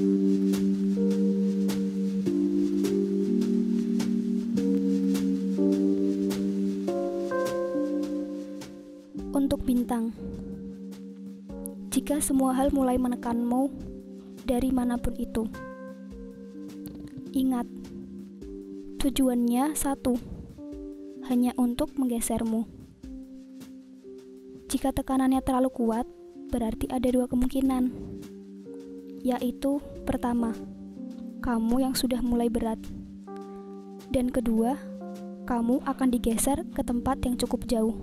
Untuk bintang, jika semua hal mulai menekanmu dari mana pun itu, ingat tujuannya satu, hanya untuk menggesermu. Jika tekanannya terlalu kuat, berarti ada dua kemungkinan, yaitu pertama, kamu yang sudah mulai berat, dan kedua, kamu akan digeser ke tempat yang cukup jauh.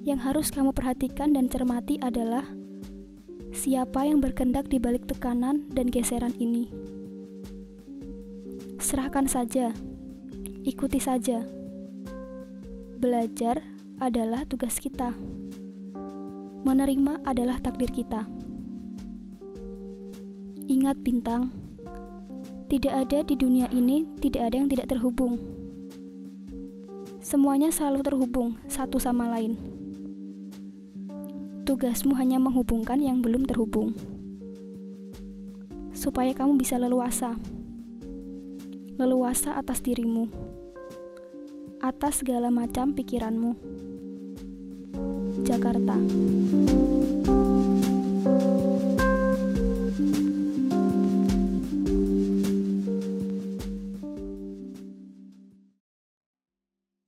Yang harus kamu perhatikan dan cermati adalah siapa yang berkendak di balik tekanan dan geseran ini. Serahkan saja, ikuti saja. Belajar adalah tugas kita, menerima adalah takdir kita. Ingat, bintang, tidak ada di dunia ini, tidak ada yang tidak terhubung. Semuanya selalu terhubung satu sama lain. Tugasmu hanya menghubungkan yang belum terhubung, supaya kamu bisa leluasa. Leluasa atas dirimu, atas segala macam pikiranmu. Jakarta.